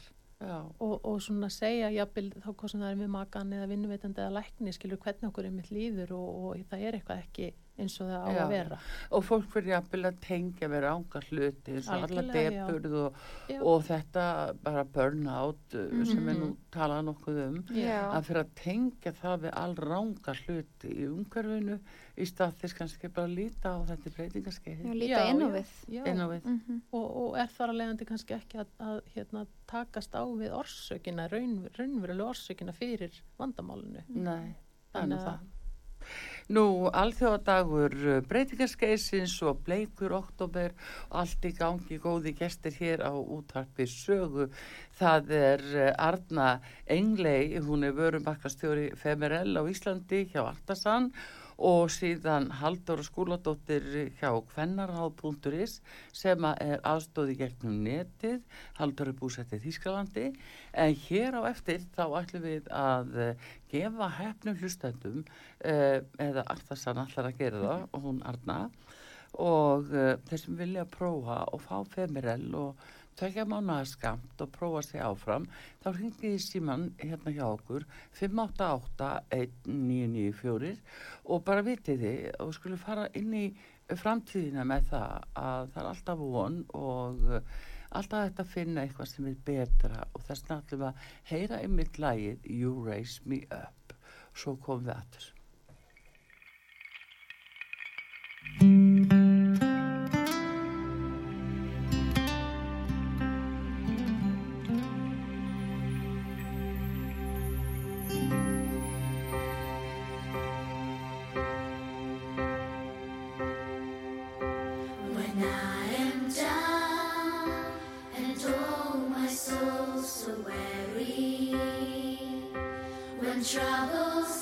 og, og svona segja jafnvel þá hvað sem það er með makan eða vinnuveitandi eða lækni skilur hvernig okkur er mitt líður og, og það er eitthvað ekki eins og það á Já. að vera og fólk fyrir jafnvel að tengja við rángar hluti eins og alla depurð og, og þetta bara burnout uh, sem er nú talað nokkuð um já, að fyrir að tengja það við all rángar hluti í umhverfinu í stað þess kannski bara að líta á þetta já, breytingarskeið líta inn á við. já. inn á við Mhm. og, og er þar að leiðandi kannski ekki að, að hérna, takast á við orsökina, raun, raunverulega orsökina fyrir vandamálinu. Nei, er Þannig það. Nú, alþjóðadagur uh, breytingarskeisins og bleikur oktober allt í gangi góði gestir hér á útvarpi sögu. Það er uh, Arna Englei, hún er vörumarkastjóri Femerell á Íslandi hjá Artasan og síðan Halldóra Skúladóttir hjá kvennarháð.is sem er aðstóði gegnum netið, Halldóra er búsett í Þýskalandi. En hér á eftir þá ætlum við að uh, gefa hefnum hlustendum uh, eða Artasan allar að gera það og hún Arna og uh, þeir sem vilja prófa og fá femirell og tvekja mánuða skamt og prófa sig áfram þá hringið í síman hérna hjá okkur 588-1994 og bara vitið þið og skulle fara inn í framtíðina með það að það er alltaf von og uh, alltaf þetta finna eitthvað sem er betra. Og þess við að heyra einmitt lagið You Raise Me Up. Svo komum við aftur troubles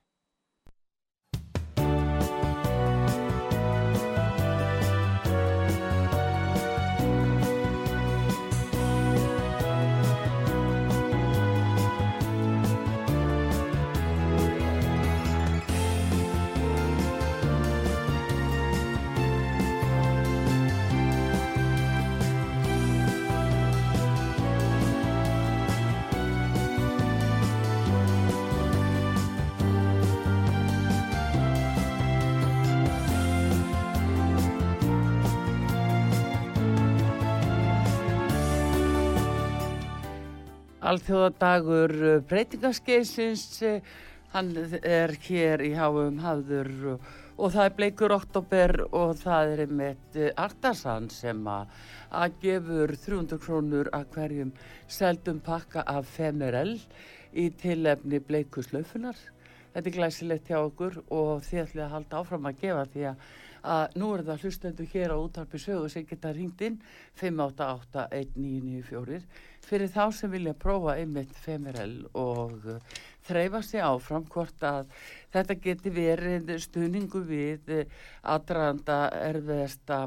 Alþjóðadagur uh, breytingaskeiðsins, uh, hann er hér í háum hafður og, og það er bleikur oktober og það er einmitt Artasan sem að, gefur 300 krónur að hverjum seldum pakka af Femerel í tilefni bleiku slöfunar. Þetta er glæsilegt hjá okkur og þið ætlið að halda áfram að gefa því að, að nú er það hlustendur hér á útarpi sögu sem geta ringt inn 5881994 fyrir þá sem vilja prófa einmitt Femerel og uh, þreifa sig áfram hvort að þetta geti verið stuðningu við aðdraðanda erfiðasta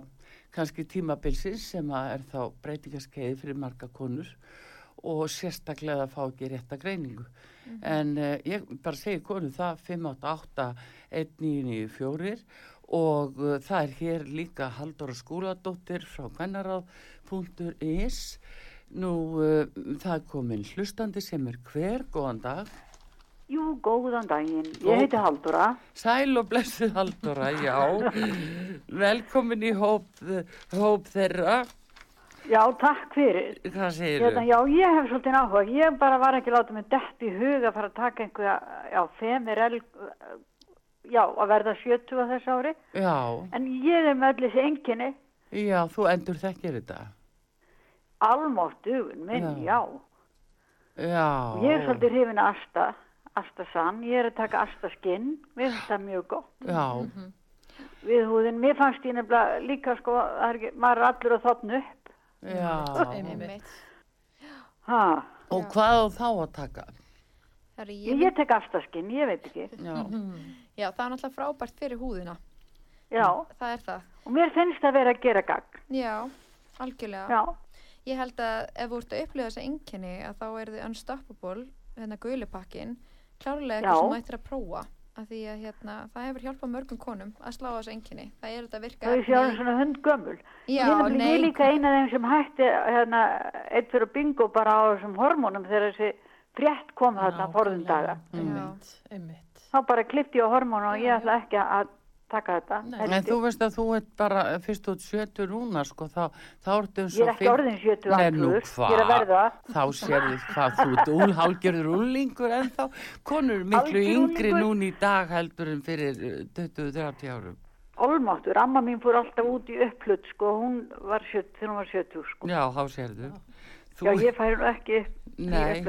kannski tímabilsins sem að er þá breytingaskeiði fyrir marga konur og sérstaklega að fá ekki rétta greiningu. En uh, ég bara segi konu það 588 1994 og uh, það er hér líka Halldóra Skúladóttir frá kvennaráð.is Nú, uh, það komin hlustandi sem er hver, góðan dag. Jú, góðan daginn. Ég heiti Halldóra. Sæl og blessuð Halldóra, já. Velkomin í hóp, hóp þeirra. Já, takk fyrir. Hvað segir Hérna, já, ég hef svolítið áhuga. Ég bara var ekki látið mig dett í huga að fara að taka einhverja, já, femirel, já, að verða 70 á þessu ári. Já, En ég er með öll þessi enginni, já, þú endur þekkir þetta. almáttugun minn, Já. já. Já. Ég er svolítið hrifin að Asta, Asta Sann. Ég er að taka Asta skinn. Mér finnst það mjög gott. Já, Við húðin, mér fannst ég nefnilega líka, sko, er ekki, maður er allur að þotna upp. já. Einmitt. Ha, Og hvað á þá að taka? Ég, ég, ég tek Asta skinn, ég veit ekki. Já, já, það er náttúrulega frábært fyrir húðina. Já, Það er það. og mér finnst það vera að gera gagn. Já, algjörlega. Já. Ég held að ef þú ert að upplifa þessa einkenni að þá er þið unstoppable, hérna gulipakkin, klárlega eitthvað sem þú ættir að prófa. Af því að hérna, það hefur hjálpað mörgum konum að slá á þessu einkenni. Það er þetta að virka. Það er sjálf svona hundgömmul. Já, ég, nefnilega- nei. ég er líka eina af þeim sem hætti hérna, eitt fyrir bingo bara á þessum hormónum þegar þessi frétt kom þarna forðum daga. Einmitt, einmitt. Þá bara klippti ég á hormónu og ég ætla ekki að taka þetta. Nei. en ég. þú veist að þú ert bara, fyrst út sjötur núna, sko, þá, þá ertu eins Ég er og ekki orðin 70 Nei, nú andluður, ég er að hvað? verða. Þá sérðu hvað þú ert úlhálgjörður úlingur en þá konur eru miklu yngri núna í dag heldur en fyrir uh, 20-30 árum. Olmáttur, amma mín fór alltaf út í upplut sko, hún var 70, þegar hún var 70 sko. Já, þá sérðu. Þú, Já, ég færi nú ekki nei,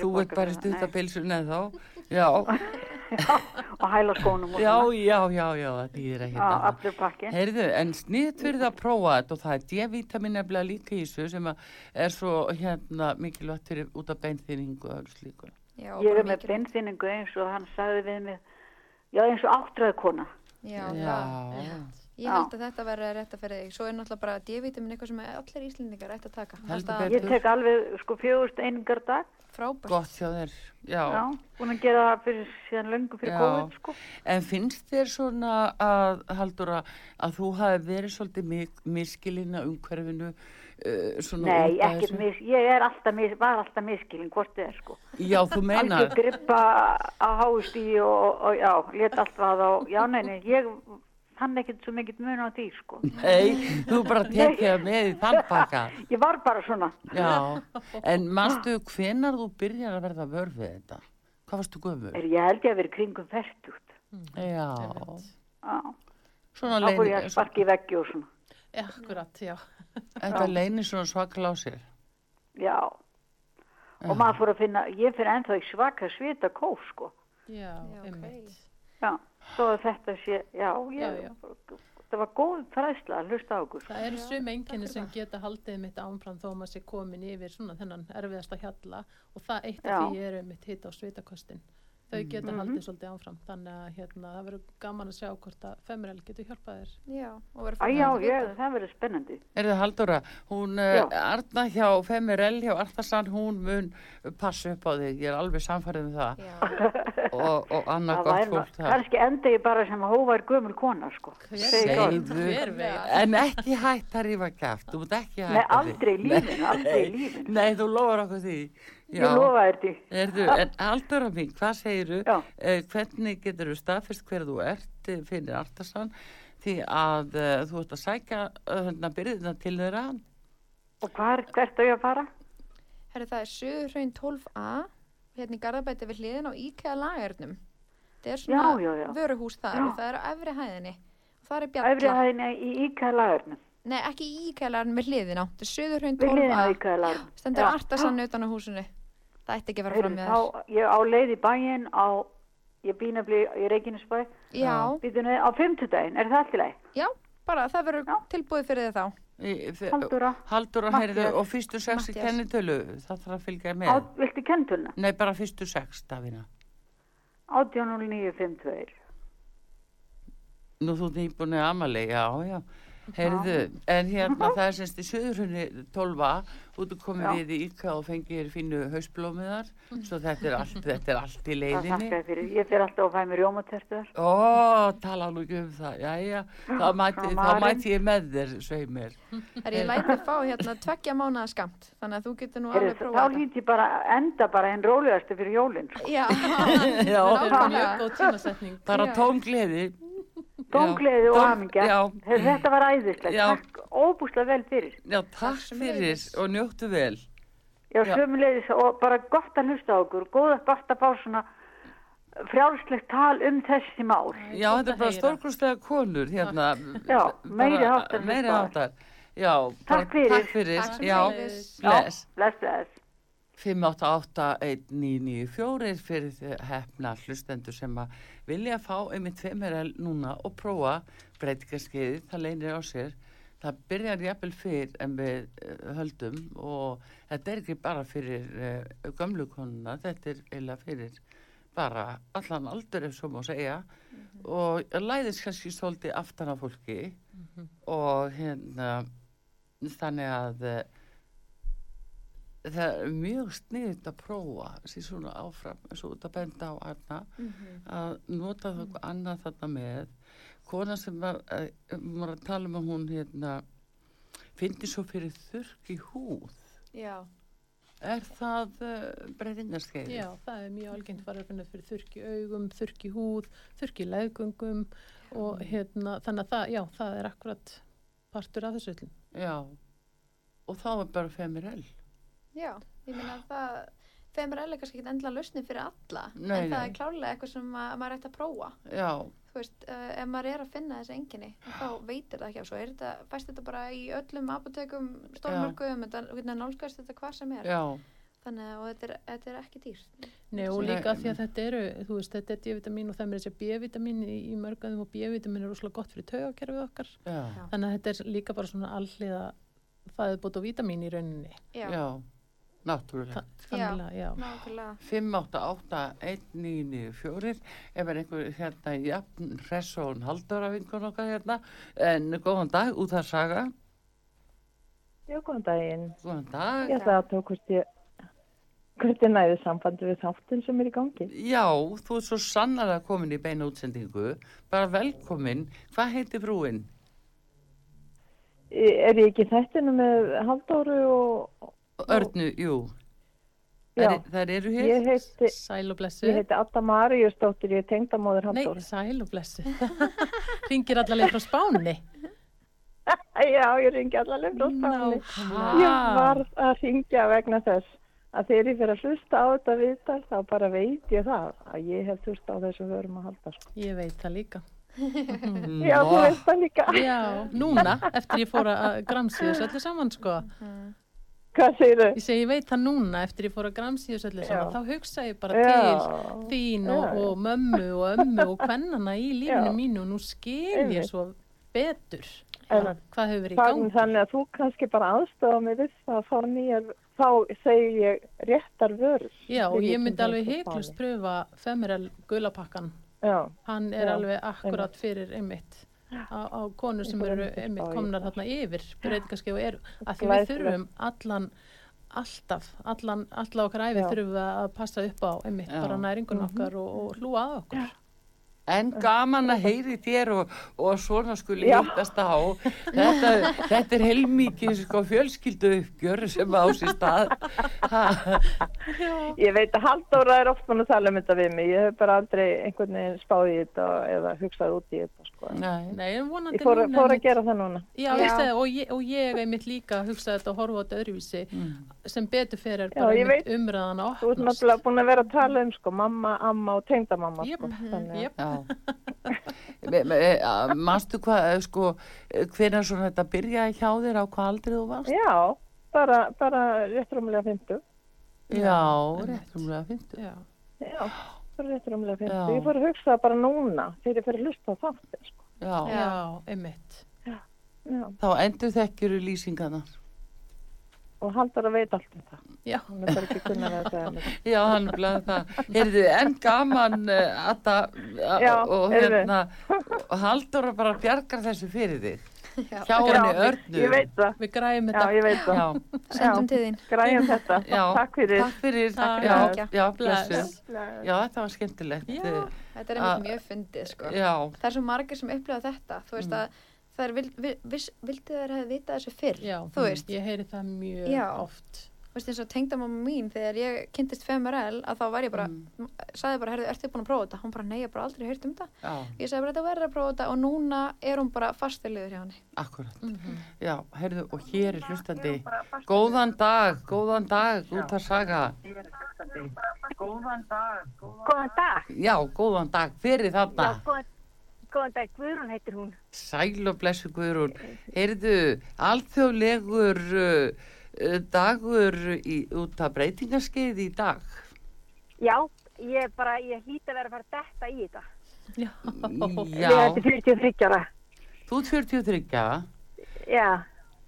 þú borgað bara stuttabilsun eða þá. Já, og hæla skónum og já, já, já, já, það þýðir ekki Já, allur pakki. Heyrðu, en sniðt fyrir það að prófa þetta og það er D-vitamin nefnilega líka í þessu sem er svo hérna mikilvægt fyrir út af beinþýningu og öllu slíku. Já, Ég er með beinþýningu eins og hann sagði við mig, já eins og áttræðkona. Já, Já, það. Ég held að þetta verði rétt að fyrir þig. Svo er náttúrulega bara D-vitamin eitthvað sem allir íslendingar ætti að taka. Alltaf betur. Ég tek alveg sko fjögust einingar á dag, Frábært. gott hjá þér, já. já, búin að gera það fyrir síðan löngu fyrir Já. COVID sko. En finnst þér svona að, haldur að þú hafi verið svolítið mi- miskilinn að umhverfinu uh, svona Nei, þessu? mis, ég er alltaf mis, var alltaf miskilin hvort þið er sko. Já, þú meinar, Algjör grippa á háustí og, og, og já, let allt vaða og, já, nei, nei, ég fann ekkert svo mikið mun á því sko. nei, þú bara tekið það með í þann pakka. Ég var bara svona, Já, en manstu hvenar þú byrjar að verða vörð við þetta? Hvað varstu gömur? er ég held ég að vera kringum færtugt. Já, Já, svona þá fór ég að sparki í veggi og svona. akkurat, já. Þetta leynir svona svakla á sér. Já. Og maður fór að finna, ég fyrir ennþá í svaka svita kóf, sko. Já, Já, ok. Já, svo að þetta sé, já, ég, Já, já. það var góð fræðsla að hlusta á okkur. Það eru sum einkenni sem geta haldið mitt ámfram þó maður sé komin yfir svona þennan erfiðasta hjalla og það eitt af því er mitt hitt á svitakostin. Þau geta haldið svolítið áfram. Þannig að hérna, það verður gaman að sjá hvort að Femirel getur hjálpað þér. Já, Æ, já, ég, það verður spennandi. Er það Halldóra, hún uh, Já. Arna hjá Femirell hjá Arnarsan, hún mun passa upp á þig, ég er alveg samfærið um það Já, og, og annað Það gott fólk það. Kannski enda ég bara sem hóvar gömul kona, sko. Segðu, en ekki hætt að rífa kæft, þú mútt ekki Nei, hætta aldrei í lífinu, aldrei í lífinu. Nei, þú lofar okkur því. Ég lofa þér því. Erðu, en Halldóra mín, hvað segiru? Eh, hvernig getur þú staðfist hver þú ert eh, fyrir Arnarsan? Því að uh, þú ert að sækja uh, hérna byrðina til þeirra. Og hvar, hvert á ég að fara? herri það er Suðurhraun 12a, hérna í Garðabæti við hliðin á IKEA lagernum. Það er svona Já, já, já. vöruhús þar Já. og það er á efri hæðinni. Og það er bjalla. Æfri hæðinni í íkæðalagurnum. Nei, ekki í IKEA lagernum við hliðin á. Það er Suðurhraun Við hliðin á 12a. íkæðalagurnum. Stendur Artasan utan á húsinu. Það ætti ekki að fara fram með. Þá, ég á leið í bæinn á, ég býna blí í Reykjanesbæ, Já, býtunni á fimmtudaginn, er það allt í leið? já, bara það verður tilbúið fyrir þið þá. Í-. Halldóra, Matthías. heyrðu, og fyrstu sex í kennitölu, það þarf að fylgja Á, með. viltu kentulna? Nei, bara fyrstu sex, Davina. 18.09.52. Nú þú nýbúin að amali, já, já. Heyrðu, en hérna það er semst í söðurhunni 12 út og komið við í Íka og fengir fínu hausblómiðar svo þetta er allt, þetta er allt í leiðinni. fyrir. Ég fyrir alltaf að fæ mér rjómatertuðar. Ó, tala nú ekki um það, já, já, þá mæti, þá mæti ég með þér, svei mér. Er ég lætið fá hérna tveggja mánuða skamt, þannig að þú getur nú Heyrðu, alveg Þá prófað lít ég bara enda bara einn rólegastu fyrir jólinn. sko. Já, Já, Það er nákvæmlega. mjög góð tímasetning. bara Já. tóngleði. Tóngleði og. Já, Heyrðu, Þetta var æðislegt. Já. Takk óbúslega vel fyrir. já, takk fyrir og njóttu vel. Já, Já. sömulegis og bara gott að hlusta á okkur. Góða gott að fá svona frjálslegt tal um þessi mál. Já, þetta er bara heyra. stórkostlega konur hérna. Já, meiri háttar Meiri háttar. Já, Takk fyrir. Takk fyrir, Takk já, sömuleiðis. bless. Bless, bless. 5881994 fyrir hefna hlustendur sem að vilja fá einmitt tveimurel núna og prófa breytingarskeiði, það leynir á sér. Það byrjar jafnvel fyrr en við uh, höldum og þetta er ekki bara fyrir uh, gömlu konuna, þetta er eiginlega fyrir bara allan aldur ef svo má segja. Og læðist kannski svolítið aftan af fólki. Og hérna þannig að uh, það er mjög sniðið að prófa sér svona áfram eins og út að benda á Arna að nota það eitthvað annað þarna með. Kona sem var, uh, var að tala um að hún hérna fyndi svo fyrir þurrk í húð. Já, er það uh, breytingarskeið? Já, það er mjög algengt fara að finna fyrir þurrki augum, þurrki húð, þurrki leðgöngum og hérna, þannig að það, já, það er akkurat partur af þessu öllum. Já, og þá er bara femirell já, ég meina að það Femur er kannski ekki endla lausni fyrir alla Nei, en það nei. er klálega eitthvað sem ma maður ætti að prófa. Já, þú veist, uh, ef maður er að finna þessi enginni þá veitir það ekki af svo. Er þetta, fæst þetta bara í öllum apotekum, stórmörgum þetta, hvernig nálgast þetta hvað sem er? Já, þannig að og þetta er, þetta er ekki dýrt. Nei, og Nei, líka því að þetta eru, þú veist, þetta er D-vitamin og það er þessi B-vitamin í, í mörgæðum og B-vitamin er rosalega gott fyrir taugakerfið okkar. já, Þannig að þetta er líka bara svona alliða fæðubót og vitamin í rauninni. já, já, náttúrulega Þannig að, já. nákvæmlega 588-1994 ef er einhver hérna jafn Ressón Halldóra vinkun okkar hérna en góðan dag út að saga Já, góðan daginn. góðan dag Ég ætla að tók hvort ég, hvort ég næði sambandi við þáttun sem er í gangi. Já, þú er svo sannlega komin í beina útsendingu bara velkomin, hvað heitir frúin? E- Er ég ekki þættinu með Halldóru og... Örnu, jú Já, þær eru hér ég heiti, Sæl og blessu. ég heiti Adda Maríusdóttir, ég er tengdamóður Nei, Halldóru. sæl og blessu. Ringir allavega frá Spáni. Já, ég ringi allaveg frá Spáni. Ég var að ringja vegna þess að þegar ég fyrir að hlusta á þetta viðtal þá bara veit ég það að ég hef þurft á þessum vörum að halda. Sko. Ég veit það líka. Já, þú veist það líka. Já, núna, eftir ég fór að gramsíðus öllu saman, sko. Hvað segir þau? Ég segi, ég veit það núna, eftir ég fór að Já. þá hugsa ég bara Já. til þín og, og mömmu og ömmu og kvennana í lífinu Já. mínu og nú skil ég Einmitt. svo betur En hvað, hefur verið í gangi. þannig að þú kannski bara aðstofa mig það að fá nýjar, þá segi ég réttar vörur. Já, og ég myndi alveg heiklust pröfa Femerel gulapakkan. Já, Hann er alveg akkurat fyrir einmitt á, á konur sem eru einmitt komnar þarna yfir breytingarskeið og eru að því við þurfum allan alltaf, allan, allan okkar æfi Já. þurfum við að passa upp á einmitt Já. bara næringun Mhm. okkar og, og hlúa að okkur. En gaman að heyri þér og, og svona skuli hittast á. Þetta, þetta er heilmikið sko, fjölskyldu uppgjör sem á sér stað. Ha, ég veit að Halldóra er oft mann að tala um þetta við mig. Ég hef bara aldrei einhvern veginn spáð í þetta eða hugsað út í þetta, sko. nei. Nei, en vonandi Ég fór, núna fór að gera það núna. Já, Já. það, og ég, og ég einmitt líka að hugsa þetta og horfa á þetta öðruvísi Mm. sem betur fyrir er Já, bara ég einmitt veit. umræðan að Þú ert náttúrulega búin að vera að tala um, sko, mamma, amma og tengdamamma, Jep, sko. Að- Jep. Já. Me- eh, Manstu hvað, eh, sko, hvenær svona þetta byrjaði hjá þér á hvað aldrei þú varst? Já, bara, bara réttrumlega 50. Já, einmitt. rétt umlega fyndu. Já. Já, bara réttrumlega 50. Já. Ég fór að hugsa það bara núna þegar ég fyrir að hlusta á þáttir, sko. Já. Já, einmitt. Já. Þá endur þekkjuru lýsingarnar. Og Halldóra veit allt um það. Já. Hún er bara ekki kunnar að segja mér. Já, hann bleið það. Heyrðu, en gaman uh, að það, Já, og hérna, og Halldóra bara bjargar þessu fyrir þig. Já. Hjá henni Já, örnu. Ég veit það. Við græðum Já, þetta. það. Já, Sendum til þín. Græjum þetta. Já. Takk fyrir. takk fyrir. Takk já, fyrir. já, Bless. blessu. Já, þetta var skemmtilegt. Já. Þetta er einmitt mjög fyndið, sko. Já, Það er svo margir sem upplifa þetta. Þú veist að það er, vil, vil, viss, vildi þær hefði vitað þessu fyrr. Já, Þú veist, ég heyri það mjög Já. oft. Veist eins og tengdamamma mín þegar ég kynntist Femerel að þá var ég bara, Mm. sagði bara, herðu, ertu búin að prófa þetta? Hún bara, nei, ég bara aldrei heyrt um þetta. já, Ég sagði bara, þetta verður að prófa þetta og núna er hún bara fastilegur hjá henni. akkurat. Mhm. Já, heyrðu, og hér er hlustandi. Góðan dag, góðan dag, út að saga. Góðan dag. Já, góðan dag, fyrir þarna. Já, góðan, góðan dag. Guðrún heitir hún. Sæl og blessu Guðrún. Heyrðu, alþjóðlegur uh, dagur í, út af breytingarskeið í dag. Já, ég bara, ég hlýta að vera að fara detta í þetta. Já. Já, Ég hætti 43 ára. þú ert 43, Já,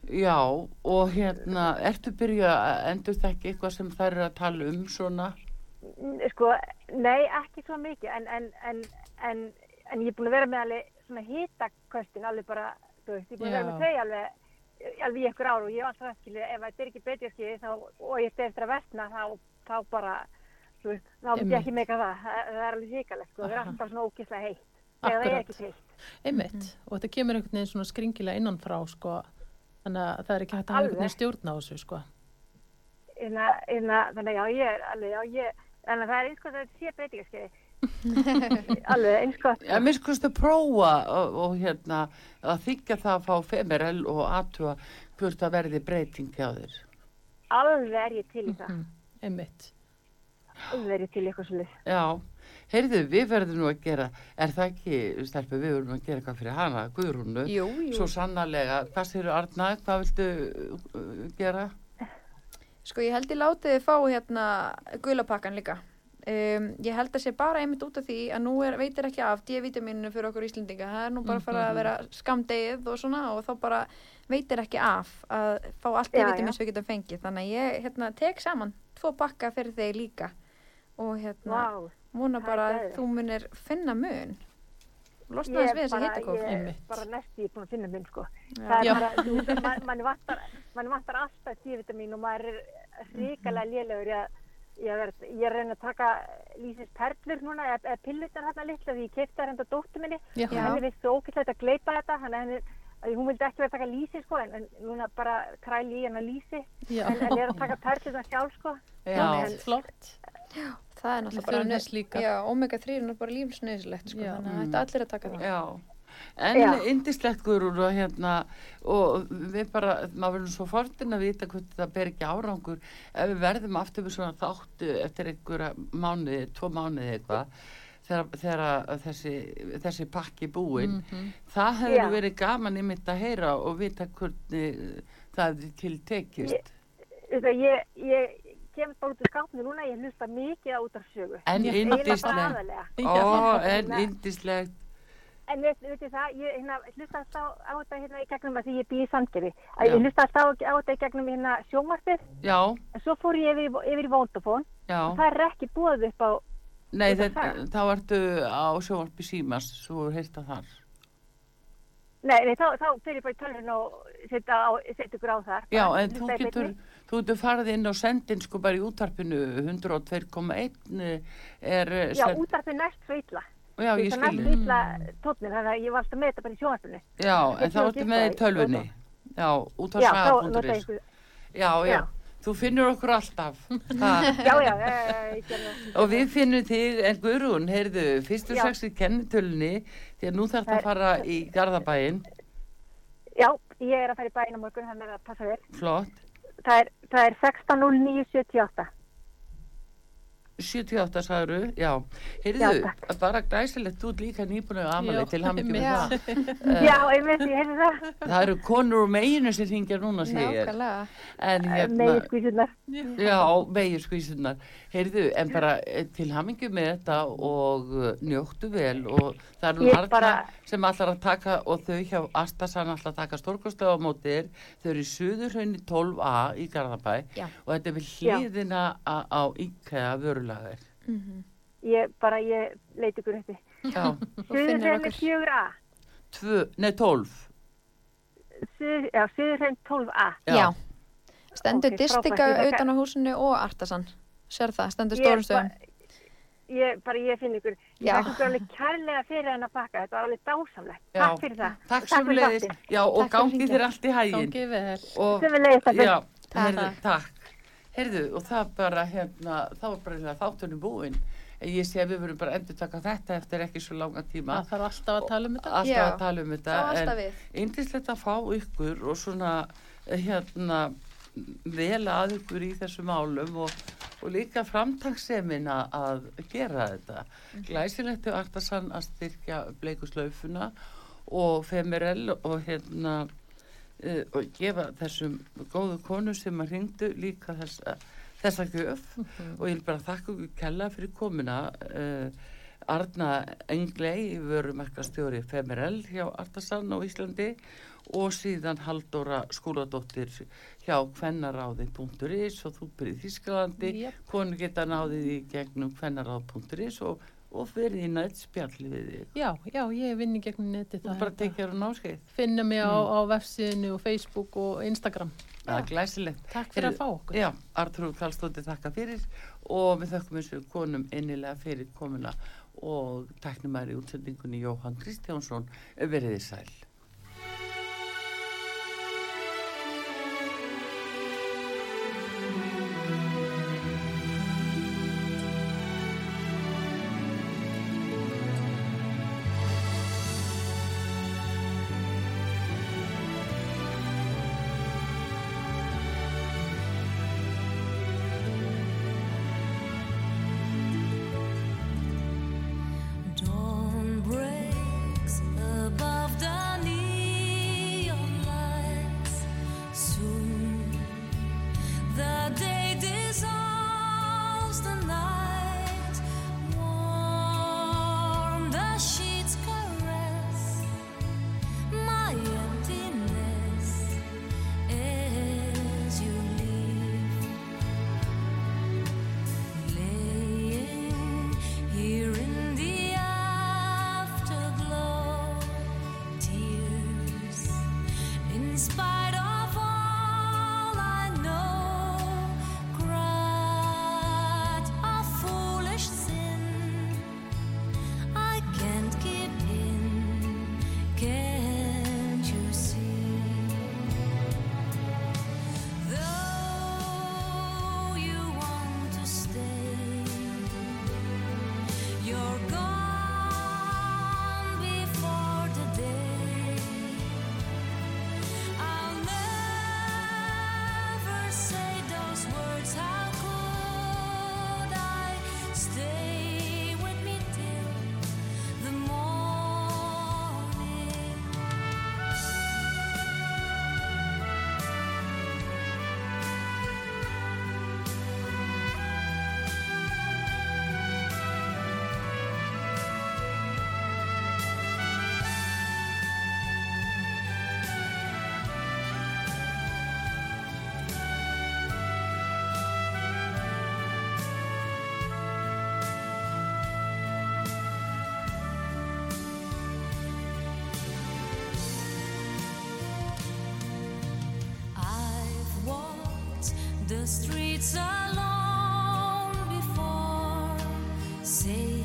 já, og hérna, ertu byrja að endur þekki eitthvað sem þær eru að tala um svona? Sko, nei, ekki svo mikið, en, en, en, en, en ég er búin að vera með alveg svona hitaköstin, alveg bara, þú veist, ég er búin að vera Já. með þau alveg, alveg í einhver ár og ég var alltaf skilið, ef þetta er ekki betri skilið þá, og ég stefst að vestna, þá, þá bara, þú veist, þá myndi ég ekki meika það, það, það er alveg híkalegt, sko, það er alltaf svona ógislega heitt, þegar það er ekki heitt. Einmitt. Og þetta kemur einhvern veginn svona skringilega innanfrá, sko. Þannig að það er ekki hægt að hafa einhvern veginn stjórn á þessu, sko. inna, inna, þannig að já, ég er alveg, já, ég, að það er eins og þetta sé breytingaskeiði. alveg eins og Já, mér skustu prófa og, og hérna að þykja það að fá femerel og aðtúa hvort það verði breyting hjá þér. alveg er ég til í það, Mm. Einmitt. alveg er ég til í eitthvað svolítið. Já, heyrðu, við verðum nú að gera, er það ekki, stelpu, við verðum að gera eitthvað fyrir hana, Guðrúnu, Jú, jú. svo sannarlega, hvað séru Arna, hvað viltu uh, gera? Sko ég held ég látið þið fá hérna gulapakkan líka. Um, ég held að sé bara einmitt út af því að nú er, veitir ekki af D-vitaminu fyrir okkur Íslendinga. Það er nú bara að fara að vera skamdegið og svona og þá bara veitir ekki af að fá allt D-vitamin sem við getum fengið. Þannig að ég hérna, tek saman tvo pakka fyrir þig líka og hérna það er bara að þú munir finna mun. Losna þess er við þessi bara, hitakóf. ég er Einmitt. bara næstu ég búin að finna minn, sko. Já. Það er bara, þú veist, man, manni vantar, alltaf D-vitamin og maður er ríkalega lélegur í að Ég er, ég er að reyna að taka Lísins perlur núna, eða, eða pillutar hérna litla því ég kefti það reynda dóttu minni Já. Já. henni finnst svo ógæslega að gleypa þetta þannig að henni, að hún vildi ekki vera að taka Lísi sko, en, en núna bara kræli í hennar Lísi Já. en, en er að taka perlur það sjálf sko. Já, Flott, flott. Það er náttúrulega bara. Já, omega 3 er náttúrulega bara lífsnöðislegt sko, Já. þannig að þetta allir að taka það. já. En indislegt Guðrún og hérna, og við bara, maður verður svo fortin að vita hvort það ber ekki árangur. Ef við verðum aftur með svona þáttu eftir einhverja mánuði, tvo mánuði eitthvað, þegar, þegar þessi, þessi pakki búinn það hefur Já. verið gaman einmitt að heyra og vita hvernig það er til tekist. Þetta, ég, ég kem bara út úr skápnu núna, ég hlusta mikið á út af sögu. en indislegt ó, en indislegt En veit, veitir það, ég hérna, hlustast á, á þetta hérna í gegnum að því ég býð í Sandgerði. Að Já. Ég hlustast á, á þetta í gegnum hérna sjómarfið, já, en svo fór ég yfir, yfir í Vodafone já og það er ekki búið upp á, Nei, það? þá ertu á sjóvarpi símas, svo heyrta þar. nei, nei, þá, þá fyrir bara í tölvun og setja, á, ykkur á þar. Já, en þú getur, þú getur farið inn og sendin sko bara í útarpinu 102,1 er eh, Já, send- útarfið næst svo illa. Já, ég Það skilji. svo illa tónir, þannig að ég var alltaf með þetta bara í sjómarfinu. Já, en þá ertu með í það tölvunni. Já, út á ykkur, Já, já, þú finnur okkur alltaf. Já, já, ég gerði það. Og við finnum þig, en Guðrún, heyrðu, fyrst og Já. sex í kennitölunni, því að nú þarf það Það að fara í Garðabæinn, Já, ég er að fara í bæinn á morgun, þannig að passa þér. flott, Það er, það er 16.09.78. 78 sagður, já. Heyrðu, Já, bara glæsilegt, þú ert líka nýbúinu afmæli Já, til hann með einmitt. það. Já, ég veit, ég heyrði það. Það eru konur úr meginu sem hringja núna, segir. Nákvæmlega. En hérna, Megin skvísunar. já, megin skvísunar. Heyrðu, en bara eh, til hamingju með þetta og uh, njóttu vel og það eru marga bara- sem allar að taka og þau hjá Astasan allar að taka stórkostöðu á mótir. Þau eru í Suðurhraunni 12a í Garðabæ Já. og þetta er við Já. hliðina á, á IKEA vörulager. Ég bara, ég leiti ykkur uppi. Já, Suðurhrein okkur. er 4A. tvö, nei 12. Suður, já, Suðurhrein 12A. Já. Já. Stendur Ok, distika utan á húsinu og artasan. Sér það, stendur stórum stöðum. Ég, bara, ég finn ykkur. Ég þakka ykkur alveg kærlega fyrir henn að pakka. Þetta var alveg dásamlegt. Já. Takk fyrir það. Takk sem leiðis. Já, og Takk gangi þér allt í hæginn. Gangi vel. Og, Sem við leiðist að já, Takk. heyrðu, takk. Heyrðu, og það bara, hérna, þá er bara eiginlega þáttunum búinn. En ég sé að við verum bara að endur taka þetta eftir ekki svo langa tíma. Það þarf alltaf að tala um þetta. Alltaf Já. að tala um þetta. En við. Yndislegt að fá ykkur og svona, eh, hérna, vel að ykkur í þessu málum og, og líka framtagssemin að- gera þetta. Glæsilegt er Artasan að styrkja bleikuslaufuna og Femirel og hérna uh, og gefa þessum góðu konu sem að hringdu líka þessa, þessa gjöf. Og ég vil bara þakka ykkur kella fyrir komuna uh, Arna Englei vörumarkastjóri Femirel hjá Artasan á Íslandi og síðan Haldóra skóladóttir hjá kvennaráði.is og þú byrðið Þísklandi Jep. konu geta náðið í gegnum kvennaráð.is og, og fyrir í nætt spjalli við þig Já, já, ég vinn í gegnum neti það. bara tekja þér á náskeið Finna mig á, Mm. á vefsíðinu og Facebook og Instagram. það er glæsilegt Takk fyrir að fá okkur. Já, Artrúð Karlsdóttir þakka fyrir og við þakkum þessu konum innilega fyrir komuna og taknum í útsendingunni Jóhann Kristjánsson veriði sæl streets alone before safe.